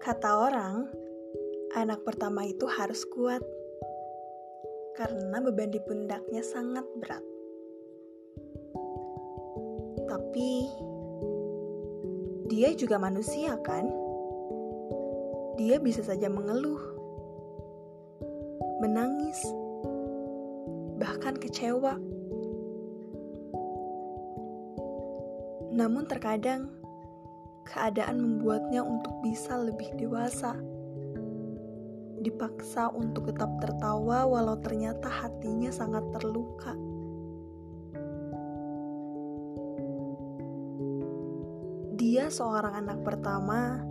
Kata orang, anak pertama itu harus kuat karena beban di pundaknya sangat berat. Tapi dia juga manusia, kan? Dia bisa saja mengeluh, menangis, bahkan kecewa. Namun, terkadang keadaan membuatnya untuk bisa lebih dewasa. Dipaksa untuk tetap tertawa, walau ternyata hatinya sangat terluka. Dia seorang anak pertama,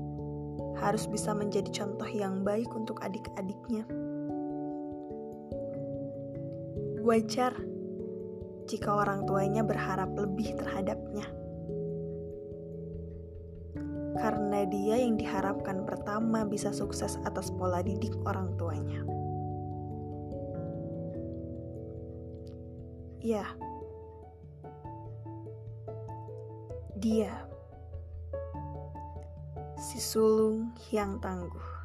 harus bisa menjadi contoh yang baik untuk adik-adiknya. Wajar jika orang tuanya berharap lebih terhadapnya, karena dia yang diharapkan pertama bisa sukses atas pola didik orang tuanya. Ya, dia si sulung yang tangguh.